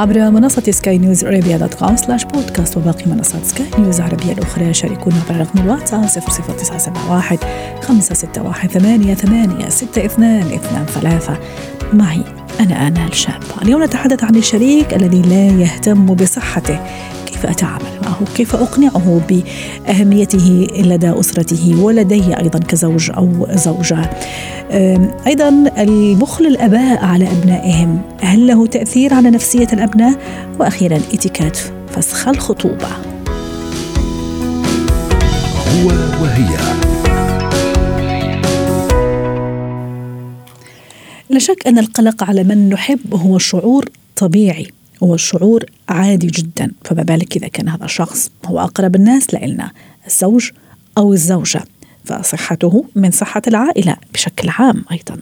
عبر منصة سكاي نيوز ارابيا dot com slash podcast وباقي منصات سكاي نيوز العربيه الأخرى. شاركونا عبر رقم الواتساب 00971 561 ثمانية ثمانية ستة اثنان اثنان ثلاثة. معي أنا آنال شابة اليوم نتحدث عن الشريك الذي لا يهتم بصحته. كيف أتعامل معه كيف أقنعه بأهميته لدى أسرته ولدي أيضا كزوج أو زوجة. أيضا البخل الأباء على أبنائهم هل له تأثير على نفسية الأبناء؟ وأخيرا اتكات فسخ الخطوبة. هو وهي. لا شك أن القلق على من نحب هو شعور طبيعي. هو الشعور عادي جدا. فما بالك إذا كان هذا الشخص هو أقرب الناس لإلنا الزوج أو الزوجة. فصحته من صحة العائلة بشكل عام أيضا.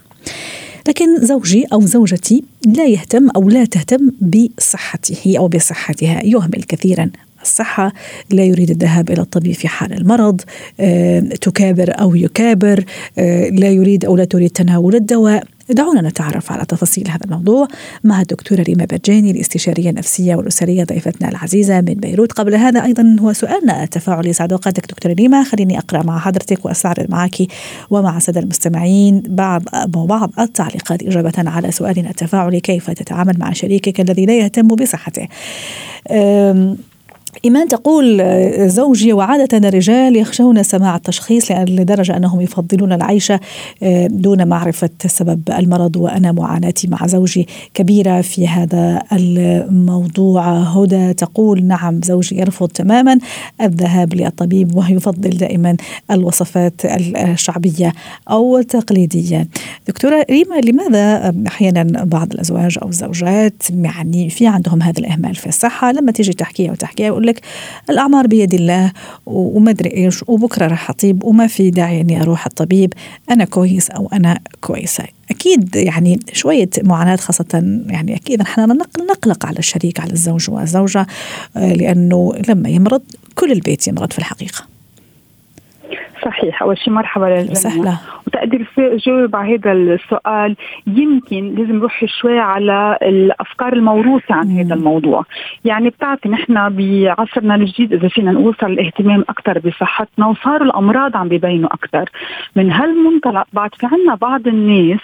لكن زوجي أو زوجتي لا يهتم أو لا تهتم بصحته أو بصحتها يهمل كثيرا. الصحة لا يريد الذهاب إلى الطبيب في حال المرض آه، تكابر أو يكابر آه، لا يريد أو لا تريد تناول الدواء. دعونا نتعرف على تفاصيل هذا الموضوع مع الدكتورة ريما برجاني الاستشارية النفسية والأسرية ضيفتنا العزيزة من بيروت. قبل هذا أيضا هو سؤالنا التفاعلي سعد أوقاتك دكتورة ريما. خليني أقرأ مع حضرتك وأستعرض معك ومع السادة المستمعين بعض بعض التعليقات إجابة على سؤالنا. التفاعلي كيف تتعامل مع شريكك الذي لا يهتم بصحته؟ إيمان تقول آه، زوجي وعادة الرجال يخشون سماع التشخيص لدرجة أنهم يفضلون العيش آه، دون معرفة سبب المرض وأنا معاناتي مع زوجي كبيرة في هذا الموضوع. هدى تقول نعم زوجي يرفض تماما الذهاب للطبيب ويفضل دائما الوصفات الشعبية أو التقليدية. دكتورة ريما لماذا أحيانا بعض الأزواج أو الزوجات يعني في عندهم هذا الإهمال في الصحة لما تيجي تحكيها وتحكيها يقول لك الأعمار بيد الله وما أدري إيش وبكرة راح أطيب وما في داعي إني أروح الطبيب. أنا كويس أو أنا كويسة. أكيد يعني شوية معاناة خاصة يعني أكيد إحنا نقلق على الشريك على الزوج والزوجة آه، لأنه لما يمرض كل البيت يمرض في الحقيقة. صحيح. أول شيء مرحبا للجميع. وتقدر جاوب على هذا السؤال يمكن لازم نروح شوي على الأفكار الموروثة عن هذا الموضوع. يعني بتعرفي نحن بعصرنا الجديد إذا فينا نقول صار الاهتمام أكثر بصحتنا وصاروا الأمراض عم بيبينوا أكثر. من هالمنطلق بعد في عنا بعض الناس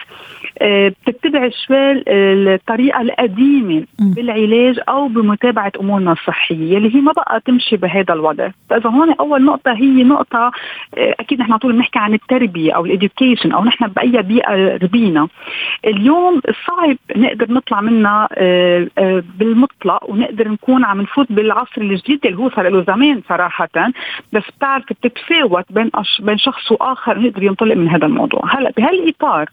آه، بتتبع شوي الطريقة القديمة بالعلاج أو بمتابعة أمورنا الصحية اللي هي ما بقى تمشي بهذا الوضع. فإذا هون أول نقطة هي نقطة آه، أكيد نحن طول بنحكي عن التربية أو الاديوكيشن أو نحن بأي بيئة ربينا. اليوم صعب نقدر نطلع منها آه، بالمطلق ونقدر نكون عم نفوت بالعصر الجديد اللي هو صار له زمان صراحة. بس بتعرف بتتفاوت بين بين شخص وآخر نقدر ينطلق من هذا الموضوع. هلا بهالإطار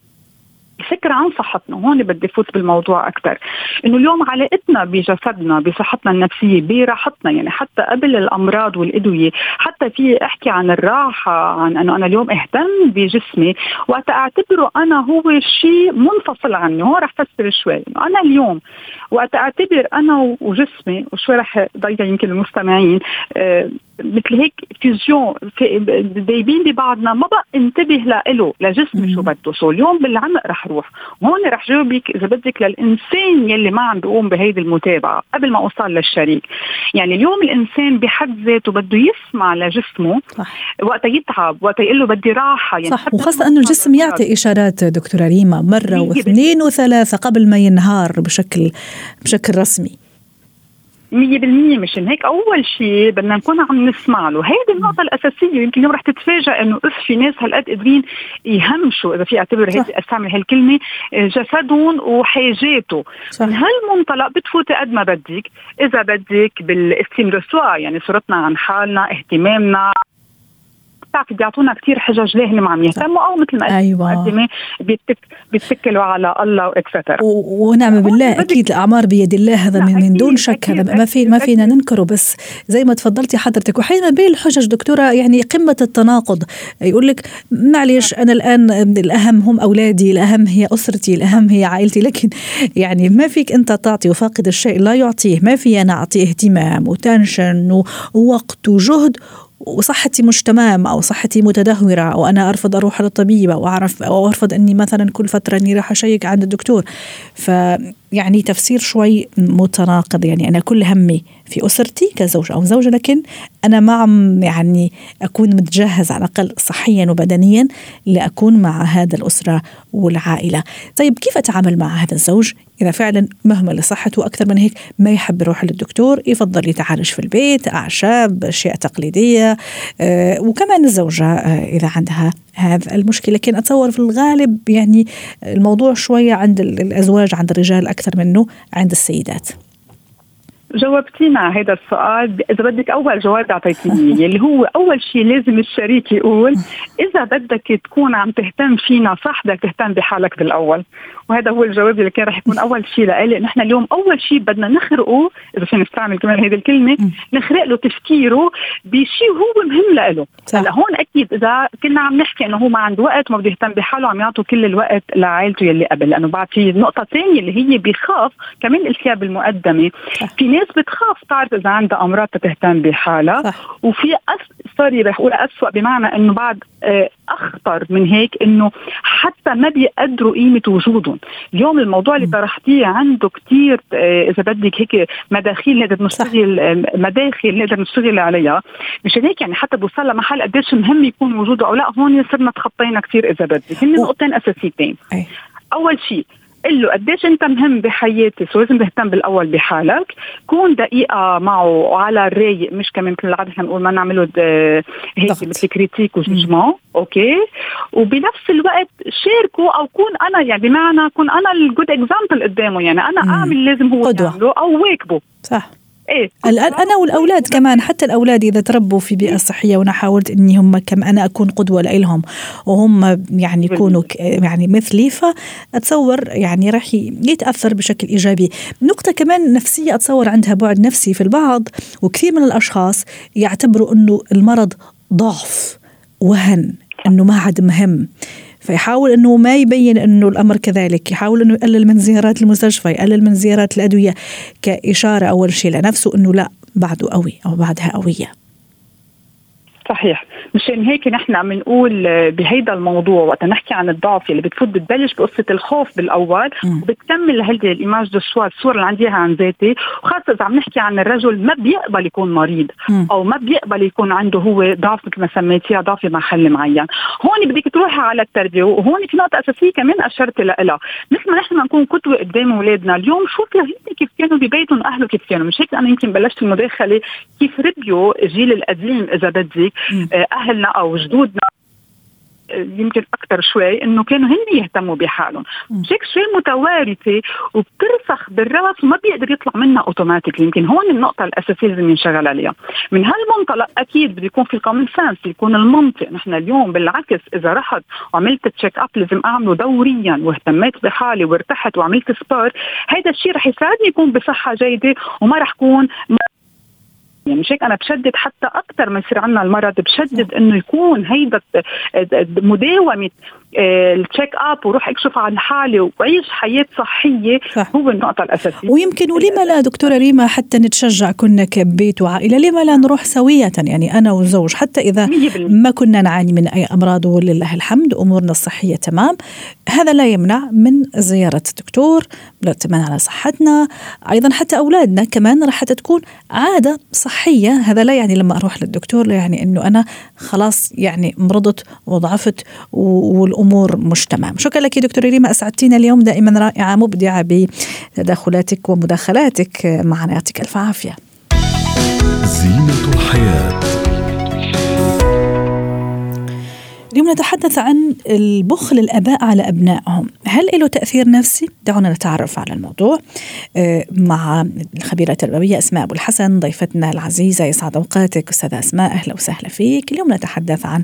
الفكرة عن صحتنا وهون بدي فوت بالموضوع أكثر إنه اليوم علاقتنا بجسدنا بصحتنا النفسية براحتنا يعني حتى قبل الأمراض والأدوية حتى في أحكي عن الراحة عن أنه أنا اليوم أهتم بجسمي وقت أعتبره أنا هو شيء منفصل عني هون رح فسر شوي. أنا اليوم وقت أعتبر أنا وجسمي وشوي رح ضيع يمكن المستمعين أه مثل هيك vision دايبين ببعضنا ما بقى انتبه له لجسمي شو بده. so اليوم بالعمق رح روح. وهون رح جاوبك إذا بدك للإنسان يلي ما عم بيقوم بهيدي المتابعة قبل ما أوصل للشريك. يعني اليوم الإنسان بحد ذاته بده يسمع لجسمه صح. وقت يتعب وقت يقول له بدي راحة. يعني صح. وخاصة إنه الجسم يعطي إشارات دكتورة ريما مرة واثنين وثلاثة قبل ما ينهار بشكل بشكل رسمي. 100% مشان هيك. أول شيء بدنا نكون عم نسمع له. هيدي النقطة الأساسية. يمكن اليوم رح تتفاجئ إنه if في ناس هالقد قادرين يهمشوا. إذا في اعتبر هيك أستعمل هالكلمة جسدهم وحاجاته صح. من هالمنطلق بتفوتي قد ما بدك. إذا بدك بال estime يعني صورتنا عن حالنا اهتمامنا. بتعرفي بيعطونا كثير حجج ليه ما عم يهتموا أو مثل ما أيوه. بيتك بيتكلوا على الله واكسترا ونعم بالله أكيد الأعمار بيد الله هذا من, من دون شك هذا ما في ما فينا ننكره بس زي ما تفضلتي حضرتك وحين بين الحجج دكتورة يعني قمة التناقض. يقول لك معلش أنا الآن الأهم هم أولادي الأهم هي أسرتي الأهم هي عائلتي لكن يعني ما فيك أنت تعطي وفاقد الشيء لا يعطيه. ما في أنا أعطيه اهتمام وتنشن ووقت وجهد وصحتي مش تمام أو صحتي متدهورة أو أنا أرفض أروح للطبيب أو أعرف أو أرفض إني مثلا كل فترة إني راح أشيك عند الدكتور. فيعني تفسير شوي متناقض يعني أنا كل همي في أسرتي كزوج أو زوجة لكن أنا ما عم يعني أكون متجهز على الأقل صحيا وبدنيا لأكون مع هذا الأسرة والعائلة. طيب كيف أتعامل مع هذا الزوج إذا فعلا مهمل لصحته أكثر من هيك ما يحب يروح للدكتور يفضل يتعالج في البيت أعشاب أشياء تقليدية أه وكمان الزوجة أه إذا عندها هذا المشكلة لكن أتصور في الغالب يعني الموضوع شوية عند الأزواج عند الرجال أكثر منه عند السيدات. جاوبتينا على هذا السؤال. إذا بدك أول جواب أعطيتيني اللي هو أول شيء لازم الشريك يقول إذا بدك تكون عم تهتم فينا صح بدك تهتم بحالك بالأول. وهذا هو الجواب اللي كان رح يكون أول شيء لإلي. نحن اليوم أول شيء بدنا نخرقه إذا فينا نستعمل كمان هذه الكلمة نخرق له تفكيره بشيء هو مهم لإله. هلأ هون أكيد إذا كنا عم نحكي إنه هو ما عنده وقت وما بده يهتم بحاله عم يعطوا كل الوقت لعائلته يلي قبل. لأنه بعد في نقطة ثانية اللي هي بيخاف كمان قلتيها بالمقدمه في ناس بتخاف تعرف اذا عندها أمراض تهتم بحالها. صح. وفي أس... سوري رح أقول اسوء بمعنى إنه بعد آه، أخطر من هيك إنه حتى ما بيقدروا قيمة وجودهم. اليوم الموضوع اللي طرحتيه عنده كثير آه، إذا بدك هيك مداخيل نقدر نشتغل آه، مداخل نقدر نشتغل عليها. مشان هيك يعني حتى بوصل لمحل قديش مهم يكون وجوده أو لا. هون صرنا تخطينا كثير إذا بدك. هن نقطتين أساسيتين. أول شيء قل له قديش انت مهم بحياتي so لازم تهتم بالأول بحالك. كون دقيقة معه وعلى الرايق مش كمان مثل العادة بنقول ما نعمله هيك مثل critique و jugement okay؟ وبنفس الوقت شاركه أو كون أنا يعني بمعنى كون أنا ال good example قدامه يعني أنا أعمل لازم هو يعمله أو واكبه. صح. إيه؟ الآن أنا والأولاد كمان حتى الأولاد إذا تربوا في بيئة صحية وأنا حاولت إني هم كم أنا أكون قدوة لهم وهم يعني يكونوا يعني مثلي فأتصور يعني راح يتأثر بشكل إيجابي. نقطة كمان نفسية أتصور عندها بعد نفسي في البعض وكثير من الأشخاص يعتبروا إنه المرض ضعف وهن إنه ما عاد مهم. فيحاول أنه ما يبين أنه الأمر كذلك يحاول أنه يقلل من زيارات المستشفى يقلل من زيارات الأدوية كإشارة أول شيء لنفسه أنه لا بعده قوي أو بعدها قوية. صحيح. مشان هيك نحن بنقول بهيدا الموضوع وقت نحكي عن الضعف اللي بتفوت بتبلش بقصة الخوف بالأول وبتكمل لهيدي الإيماج دو سوا الصورة اللي عندي عن ذاتي. وخاصة إذا عم نحكي عن الرجل ما بيقبل يكون مريض أو ما بيقبل يكون عنده هو ضعف مثل ما سميتيها ضعف بمحل معين. هون بدك تروحي على التربية وهون في نقطة أساسية كمان أشرت لها. مثل ما نحن نكون قدوه قدام أولادنا اليوم شوفي هن كيف كانوا ببيتهم اهله كيف كانوا؟ مش هيك أنا يمكن بلشت المداخلة كيف ربيوا الجيل القديم إذا بدك. أهلنا أو جدودنا يمكن أكثر شوي إنه كانوا هن يهتموا بحالهم. هيك شوي متوارثة وبترسخ بالراس وما بيقدر يطلع منها اوتوماتيك يمكن هون النقطة الأساسية اللي لازم ينشغل عليها. من هالمنطلق أكيد بده يكون في common sense يكون المنطق. نحن اليوم بالعكس إذا رحت وعملت check up لازم أعمله دوريا واهتميت بحالي وارتحت وعملت sport هذا الشيء رح يساعدني يكون بصحة جيدة وما رح كون يعني مش هيك أنا بشدد حتى أكثر ما يصير عندنا المرض بشدد إنه يكون هيدا مداومة آه، ال check up وروح اكشف عن حالي وعيش حياة صحية صح. هو النقطة الأساسية. ويمكن ولما لا دكتورة ريما حتى نتشجع كنا كبيت وعائلة لما لا نروح سوية؟ يعني أنا والزوج حتى إذا ما كنا نعاني من أي أمراض ولله الحمد أمورنا الصحية تمام. هذا لا يمنع من زيارة الدكتور بالاعتماد على صحتنا. أيضا حتى أولادنا كمان راح تكون عادة صحيه هذا لا يعني لما أروح للدكتور لا يعني إنه أنا خلاص يعني مرضت وضعفت والأمور الأمور مش تمام شكرا لك دكتور ريما أسعدتينا اليوم. دائما رائعة مبدعة بتدخلاتك ومداخلاتك. معنا يعطيك ألف عافية. زينة الحياة. اليوم نتحدث عن البخل الأباء على أبنائهم، هل له تأثير نفسي؟ دعونا نتعرف على الموضوع. آه، مع الخبيرة التربوية أسماء أبو الحسن ضيفتنا العزيزة يسعد أوقاتك. أستاذة أسماء أهلا وسهلا فيك، اليوم نتحدث عن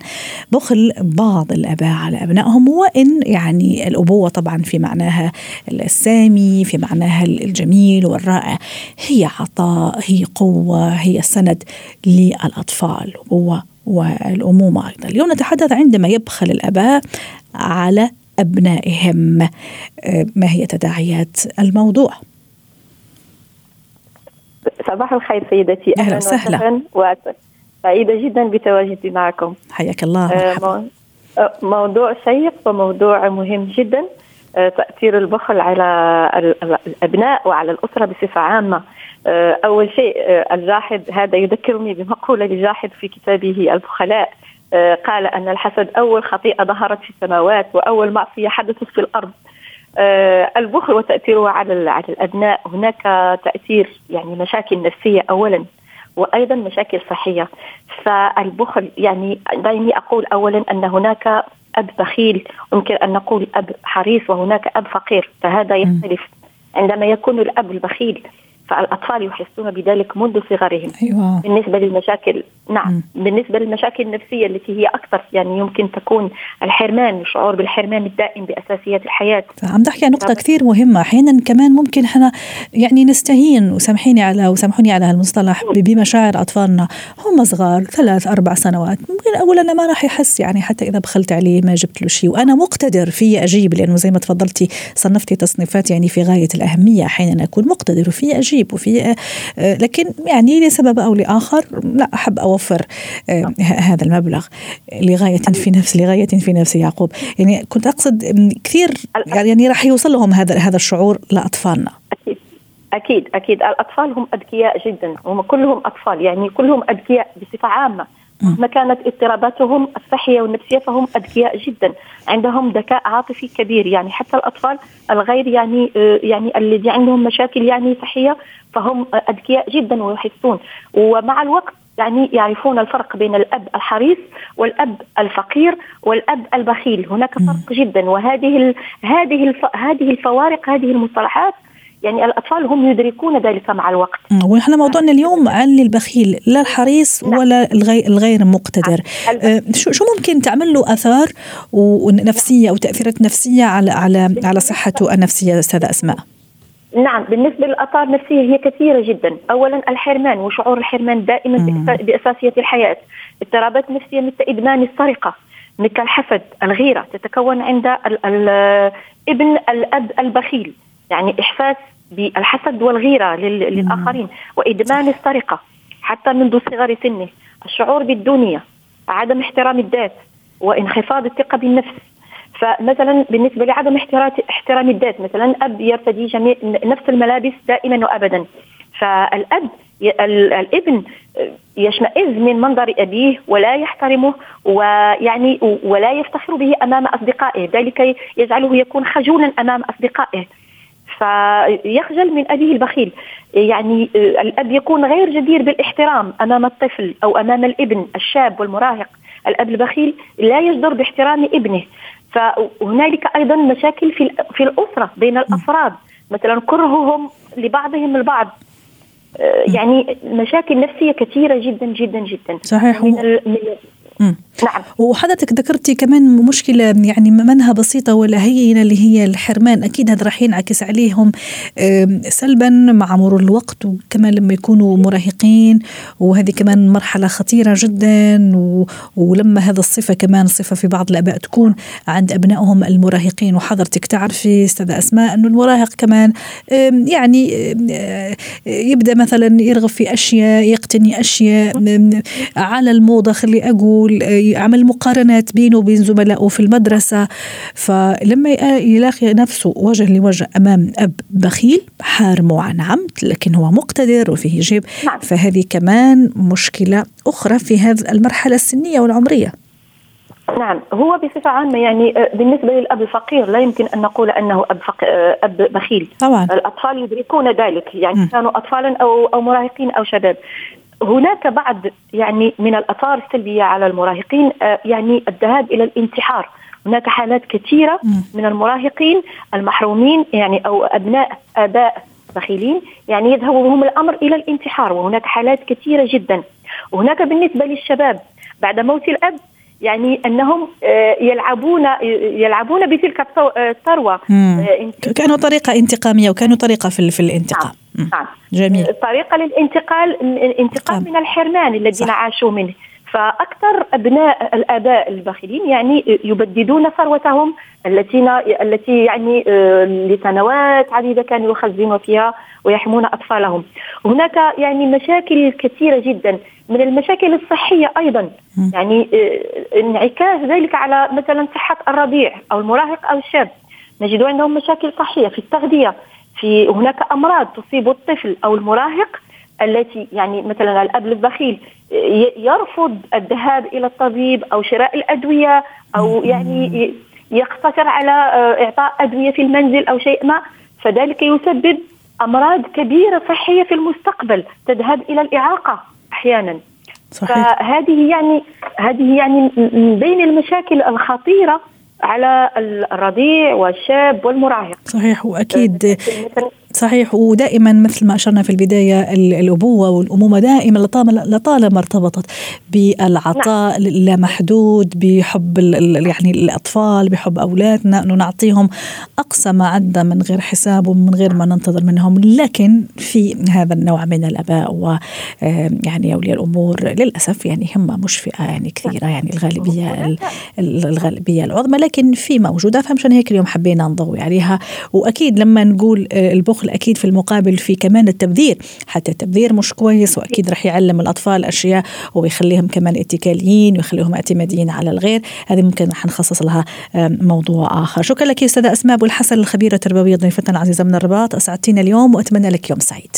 بخل بعض الأباء على أبنائهم وإن يعني الأبوة طبعا في معناها السامي في معناها الجميل والرائع. هي عطاء هي قوة هي سند للأطفال. الابوه والأمومة أيضا. اليوم نتحدث عندما يبخل الآباء على أبنائهم. آه، ما هي تداعيات الموضوع؟ صباح الخير سيدتي. أهلا وسهلا. سعيدة جدا بتواجدي معكم. حياك الله آه، آه، موضوع شيق وموضوع مهم جدا. تأثير البخل على الأبناء وعلى الأسرة بصفة عامة. آه، أول شيء آه، الجاحد هذا يذكرني بمقولة لجاحد في كتابه البخلاء آه، قال أن الحسد أول خطيئة ظهرت في السماوات وأول معصية حدثت في الأرض. البخل وتأثيره على على الأبناء هناك تأثير يعني مشاكل نفسية أولا وأيضا مشاكل صحية. فالبخل يعني دعني أقول اولا أن هناك أب بخيل يمكن أن نقول أب حريص وهناك أب فقير. فهذا يختلف. عندما يكون الأب البخيل فالأطفال يحسون بذلك منذ صغرهم. أيوة. بالنسبة للمشاكل نعم. م. بالنسبة للمشاكل النفسية التي هي أكثر يعني يمكن تكون الحرمان الشعور بالحرمان الدائم بأساسيات الحياة. عم تحكي عن نقطة كثير مهمة. أحيانا كمان ممكن إحنا يعني نستهين وسامحيني على وسامحوني على هالمصطلح بمشاعر أطفالنا. هم صغار ثلاث أربع سنوات. ممكن أقول أنا ما راح يحس يعني حتى إذا بخلت عليه ما جبت له شيء. وأنا مقتدر في أجيب لأنه زي ما تفضلتي صنفتي تصنيفات يعني في غاية الأهمية أحيانا أكون مقتدر وفي أجيب. نجيب وفي آه، لكن يعني لسبب أو لآخر لا أحب أوفر آه، هذا المبلغ لغاية في نفس لغاية في نفس يعقوب. يعني كنت أقصد كثير يعني راح يوصل لهم هذا هذا الشعور لأطفالنا. أكيد أكيد أكيد. الأطفال هم أذكياء جدا هم كلهم أطفال. يعني كلهم أذكياء بصفة عامة. مهما كانت اضطراباتهم الصحية والنفسية فهم أذكياء جدا. عندهم ذكاء عاطفي كبير. يعني حتى الأطفال الغير يعني آه، يعني الذي عندهم مشاكل يعني صحية فهم أذكياء جدا ويحسون. ومع الوقت يعني يعرفون الفرق بين الأب الحريص والأب الفقير والأب البخيل. هناك فرق جدا. وهذه هذه هذه الفوارق هذه المصطلحات يعني الأطفال هم يدركون ذلك مع الوقت. ونحن موضوعنا اليوم عن البخيل لا الحريص نعم. ولا الغير مقتدر. نعم. آه شو شو ممكن تعمل له آثار ونفسية أو تأثيرات نفسية على على على صحته النفسية أستاذة أسماء؟ نعم بالنسبة للآثار النفسية هي كثيرة جدا. أولا الحرمان وشعور الحرمان دائما بأساسية الحياة. اضطرابات نفسية مثل إدمان السرقة مثل الحسد الغيرة تتكون عند ابن الأب البخيل. يعني إحساس بالحسد والغيرة للآخرين وإدمان السرقة حتى منذ صغر سنه الشعور بالدنيا عدم احترام الذات وانخفاض الثقة بالنفس. فمثلا بالنسبة لعدم احترام الذات مثلا أب يرتدي جميع نفس الملابس دائما وابدا. فالأب الابن يشمئز من منظر أبيه ولا يحترمه ويعني ولا يفتخر به أمام أصدقائه ذلك يجعله يكون خجولا أمام أصدقائه. فيخجل من أبيه البخيل. يعني الأب يكون غير جدير بالاحترام أمام الطفل أو أمام الابن الشاب والمراهق. الأب البخيل لا يجدر باحترام ابنه. فهنالك أيضا مشاكل في في الأسرة بين الأفراد. مثلا كرههم لبعضهم البعض. آه، يعني مشاكل نفسية كثيرة جدا جدا جدا. صحيح. من, من نعم. وحضرتك ذكرتي كمان مشكلة يعني منها بسيطة ولا هينه اللي هي الحرمان. أكيد هذا راح ينعكس عليهم سلبا مع مرور الوقت وكمان لما يكونوا مراهقين وهذه كمان مرحلة خطيرة جدا ولما هذا الصفة كمان صفة في بعض الآباء تكون عند أبنائهم المراهقين. وحضرتك تعرفي أستاذة أسماء أنه المراهق كمان يعني يبدأ مثلا يرغب في أشياء يقتني أشياء على الموضة خلي أقول عمل مقارنات بينه وبين زملائه في المدرسة. فلما يلاقي نفسه وجه لوجه أمام أب بخيل حارمه عن عمد لكن هو مقتدر وفيه جيب. نعم. فهذه كمان مشكلة أخرى في هذه المرحلة السنية والعمرية. نعم. هو بصفة عامة يعني آه، بالنسبة للأب الفقير لا يمكن أن نقول أنه أب, فق... آه، أب بخيل. طبعا. الأطفال يدركون ذلك. يعني م. كانوا أطفالا أو أو مراهقين أو شباب. هناك بعض يعني من الأثار السلبية على المراهقين يعني الذهاب إلى الانتحار. هناك حالات كثيرة من المراهقين المحرومين يعني أو أبناء آباء بخيلين يعني يذهب بهم الأمر إلى الانتحار وهناك حالات كثيرة جدا. وهناك بالنسبة للشباب بعد موت الأب يعني أنهم آه، يلعبون يلعبون بتلك الثروة. آه، كانوا طريقة انتقامية وكانوا طريقة في الانتقام. نعم. جميل. طريقة للانتقال الانتقام من الحرمان الذين عاشوا منه. فأكثر أبناء الآباء البخيلين يعني يبددون ثروتهم التي التي يعني آه، لسنوات عديدة كانوا يخزنون فيها ويحمون أطفالهم. هناك يعني مشاكل كثيرة جدا. من المشاكل الصحية أيضا. يعني آه، انعكاس ذلك على مثلا صحة الرضيع أو المراهق أو الشاب. نجد عندهم مشاكل صحية في التغذية في هناك أمراض تصيب الطفل أو المراهق التي يعني مثلا الأب البخيل يرفض الذهاب إلى الطبيب أو شراء الأدوية أو يعني يقتصر على آه، إعطاء أدوية في المنزل أو شيء ما فذلك يسبب أمراض كبيرة صحية في المستقبل تذهب إلى الإعاقة أحيانا صحيح. فهذه يعني هذه يعني من بين المشاكل الخطيرة على الرضيع والشاب والمراهق. صحيح وأكيد. صحيح ودائما مثل ما أشرنا في البداية الأبوة والأمومة دائما لطالما ارتبطت بالعطاء نعم. اللامحدود بحب يعني الأطفال بحب أولادنا إنه نعطيهم أقصى ما عندنا من غير حساب ومن غير ما ننتظر منهم لكن في هذا النوع من الأباء و يعني أولياء الأمور للأسف يعني هم مش فئة يعني كثيرة نعم. يعني الغالبية الغالبية العظمى لكن في موجودة فمشان هيك اليوم حبينا نضوي عليها وأكيد لما نقول آه، البخل أكيد في المقابل في كمان التبذير حتى التبذير مش كويس وأكيد رح يعلم الأطفال أشياء ويخليهم كمان اتكاليين ويخليهم اعتماديين على الغير. هذه ممكن رح نخصص لها موضوع آخر. شكرا لك أستاذة أسماء أبو الحسن الخبيرة التربوية ضيفتنا العزيزة من الرباط. أسعدتينا اليوم وأتمنى لك يوم سعيد.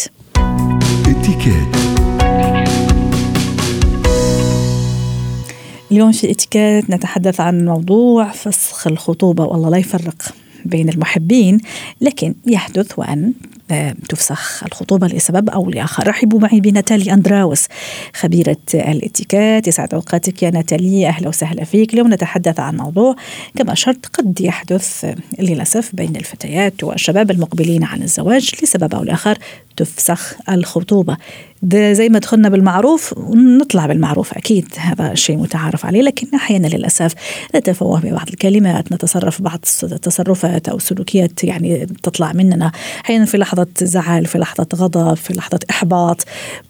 اليوم في اتيكيت نتحدث عن موضوع فسخ الخطوبة والله لا يفرق. بين المحبين لكن يحدث وأن آه، تفسخ الخطوبة لسبب أو لآخر. رحبوا معي بناتالي أندراوس خبيرة الاتيكات يسعد أوقاتك يا ناتالي. أهلا وسهلا فيك. اليوم نتحدث عن موضوع كما أشرت قد يحدث للأسف بين الفتيات والشباب المقبلين على الزواج لسبب أو لآخر تفسخ الخطوبة. ده زي ما دخلنا بالمعروف نطلع بالمعروف أكيد هذا شيء متعارف عليه لكن أحيانا للأسف نتفوه ببعض الكلمات نتصرف بعض التصرفات أو سلوكيات يعني تطلع مننا. أحيانا في لحظة زعل في لحظة غضب في لحظة إحباط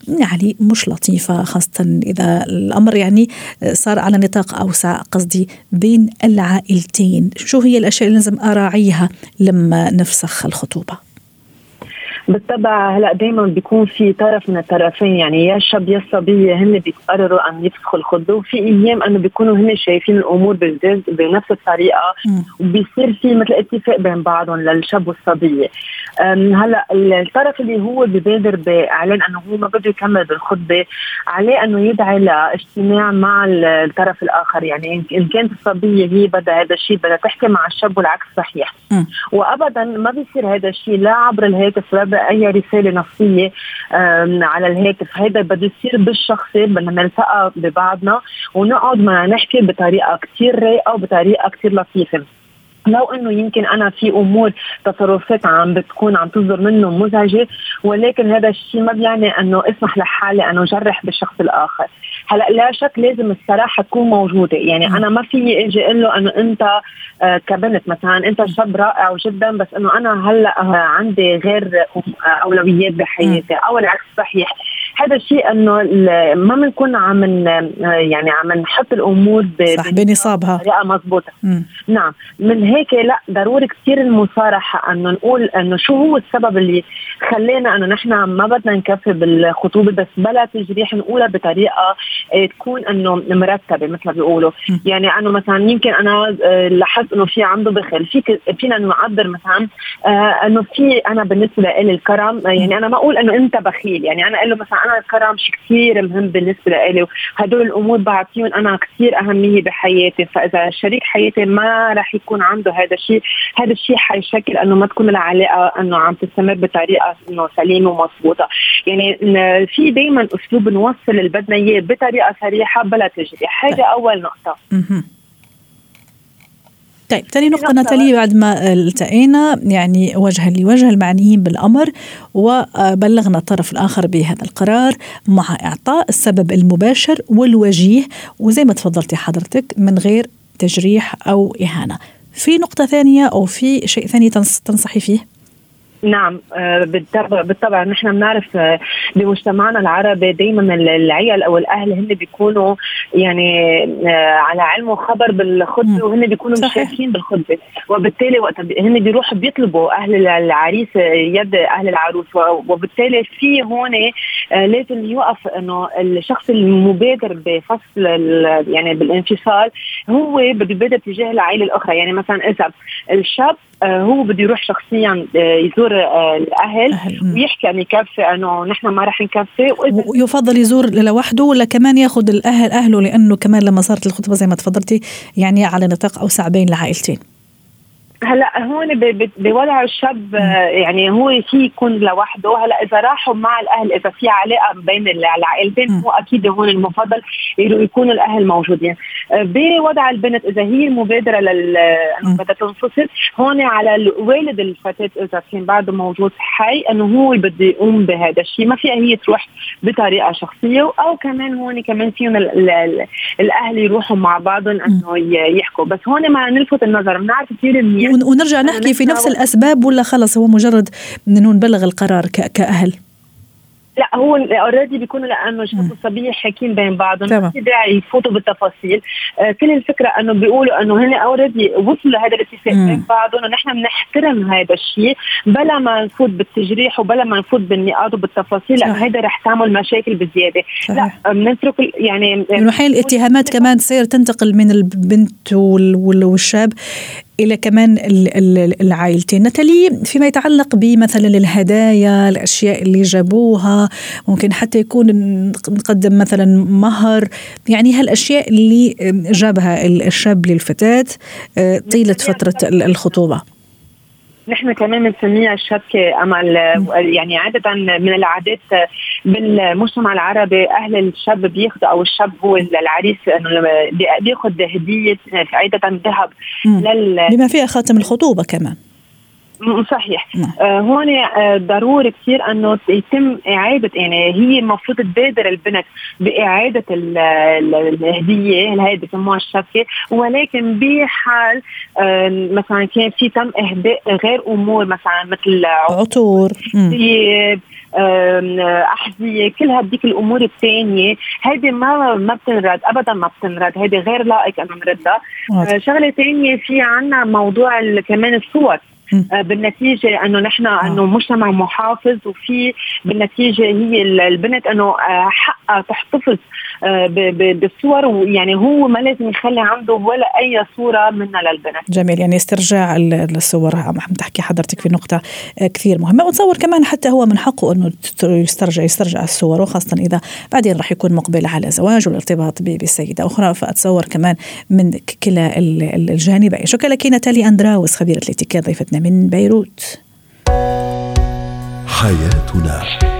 يعني مش لطيفة خاصة إذا الأمر يعني صار على نطاق أوسع قصدي بين العائلتين. شو هي الأشياء اللي لازم أراعيها لما نفسخ الخطوبة؟ بالطبع هلا دائما بيكون في طرف من الطرفين يعني يا الشاب يا الصبيه هن بيقرروا أن يفسخوا الخطبه وفي أيام إنه بيكونوا هن شايفين الأمور بنفس الطريقة وبيصير في مثل اتفاق بين بعضهم للشاب والصبيه هلا الطرف اللي هو ببادر بإعلان إنه هو ما بده يكمل بالخطبه عليه إنه يدعي لاجتماع مع الطرف الآخر يعني إن كانت الصبية هي بدها هذا الشيء بدها تحكي مع الشاب والعكس صحيح. وابدا ما بيصير هذا الشيء لا عبر الهاتف ولا أي رسالة نصية على الهاتف. هذا بده يصير بالشخصي بدنا نلتقى ببعضنا ونقعد ما نحكي بطريقة كثير رايقة وبطريقة كثير لطيفة. لو إنه يمكن أنا في أمور تصرفات عم بتكون عم تصدر منه مزعجة ولكن هذا الشيء ما بيعني إنه أسمح لحالي انه جرح بالشخص الآخر. هلا لا شك لازم الصراحه تكون موجودة. يعني أنا ما في إجي أقول له إنه أنت آه كبنت مثلا أنت شاب رائع جدا بس إنه أنا هلأ آه عندي غير أولويات بحياتي. أو العكس صحيح هذا الشيء إنه ما بنكون عم يعني عم نحط الأمور صح بنصابها. بطريقة مضبوطة. نعم. من هيك لا ضروري كثير المصارحة إنه نقول إنه شو هو السبب اللي خلينا إنه نحن ما بدنا نكفي بالخطوبة بس بلا تجريح نقولها بطريقة آه، تكون إنه مرتبة مثل ما بيقولوا. يعني إنه مثلا يمكن أنا آه، لاحظت إنه في عنده بخل فيك فينا نعبر مثلا آه، إنه في أنا بالنسبة لي الكرم يعني أنا ما أقول إنه أنت بخيل يعني أنا أقول له مثلا أنا شيء كثير مهم بالنسبة لي وهدول الأمور بعطيهم أنا كثير أهمية بحياتي. فإذا شريك حياتي ما راح يكون عنده هذا الشيء هذا الشيء حيشكل إنه ما تكون العلاقة إنه عم تستمر بطريقة إنه سليمة ومضبوطة. يعني في دائما أسلوب نوصل اللي بدنا إياه بطريقة صريحة بلا تجريح. هذا. أول نقطة. طيب ثاني نقطة ناتالي بعد ما التقينا يعني وجها لوجه المعنيين بالأمر وبلغنا الطرف الآخر بهذا القرار مع إعطاء السبب المباشر والوجيه وزي ما تفضلتي حضرتك من غير تجريح أو إهانة في نقطة ثانية أو في شيء ثاني تنصحي فيه؟ نعم آه، بالطبع بالطبع نحن بنعرف آه، بمجتمعنا العربي دائما العيال أو الأهل هن بيكونوا يعني آه، على علم وخبر بالخطبه وهن بيكونوا مش شايفين بالخطبه وبالتالي وقت هن بيروحوا بيطلبوا أهل العريس يد أهل العروس. وبالتالي في هون لازم يوقف إنه الشخص المبادر بفصل يعني بالانفصال هو بده يبادر تجاه العائلة الأخرى. يعني مثلا إذا الشاب هو بده يروح شخصيا يزور يزور آه، الأهل أهل. ويحكي انه يكفي إنه نحن ما راح نكفي ويفضل يزور لوحده ولا كمان ياخذ الأهل أهله لأنه كمان لما صارت الخطبة زي ما تفضلتي يعني على نطاق أوسع بين العائلتين هلا هون بوضع الشاب يعني هو في يكون لوحده. هلا إذا راحوا مع الأهل إذا في علاقة بين العائلتين هو أكيد هون المفضل يكونوا الأهل موجودين. بوضع البنت إذا هي المبادرة لل بدها تنفصل هون على والد الفتاة إذا كان بعده موجود حي إنه هو بده يقوم بهذا الشيء. ما فيها هي تروح بطريقة شخصية أو كمان هون كمان فيهم الأهل يروحوا مع بعضهم إنه يحكوا. بس هون ما نلفت النظر بنعرف كثير منيح. ونرجع نحكي في نفس الأسباب ولا خلص؟ هو مجرد انه نبلغ القرار كأهل. لا هو already بيكونوا لأنه شاب وصبيه حاكين بين بعضهم. ما في داعي يفوتوا بالتفاصيل. آه كل الفكرة أنه بيقولوا أنه هن already وصلوا لهذا الاتفاق بين بعضهم ونحن بنحترم هذا الشيء. بلا ما نفوت بالتجريح وبلا ما نفوت بالنقاط وبالتفاصيل لأنه هذا رح تعمل مشاكل بزيادة. لا بنترك يعني انه حين الاتهامات كمان تصير تنتقل من البنت والشاب. إلى كمان العائلتين. نتالي فيما يتعلق بمثلا الهدايا الأشياء اللي جابوها ممكن حتى يكون نقدم مثلا مهر. يعني هالأشياء اللي جابها الشاب للفتاة آه، طيلة فترة الخطوبة. نحن كمان بنسميها الشبكة امل يعني عادة من العادات بالمجتمع العربي أهل الشاب بياخذوا أو الشاب هو العريس بياخذ هدية عادة ذهب لل بما فيها خاتم الخطوبة كمان. صحيح. نعم. آه هون آه ضروري كثير إنه يتم إعادة يعني هي المفروض تبادر البنت بإعادة الهدية اللي هي بسموها الشبكه ولكن بحال آه مثلا كان في تم إهداء غير أمور مثلا مثل عطور. ثياب أحذية كل هديك الأمور الثانية. هيدي ما ما بتنرد ابدا ما بتنرد. هيدي غير لائق إنه نردها. آه شغلة ثانية في عنا موضوع كمان الصور. آه، بالنتيجة إنه نحن آه. إنه مجتمع محافظ وفي بالنتيجة هي البنت إنه آه، حقها تحتفظ بالصور ويعني هو ما لازم يخلي عنده ولا أي صورة منها للبنت جميل يعني استرجاع الصور عم تحكي حضرتك في نقطة كثير مهمة. وتصور كمان حتى هو من حقه إنه يسترجع يسترجع الصور وخاصة إذا بعدين راح يكون مقبل على زواج والارتباط بسيده أخرى. فأتصور كمان من كلا الجانبين. شكرا لك ناتالي أندراوس خبيرة الاتيكيت ضيفتنا من بيروت. حياتنا.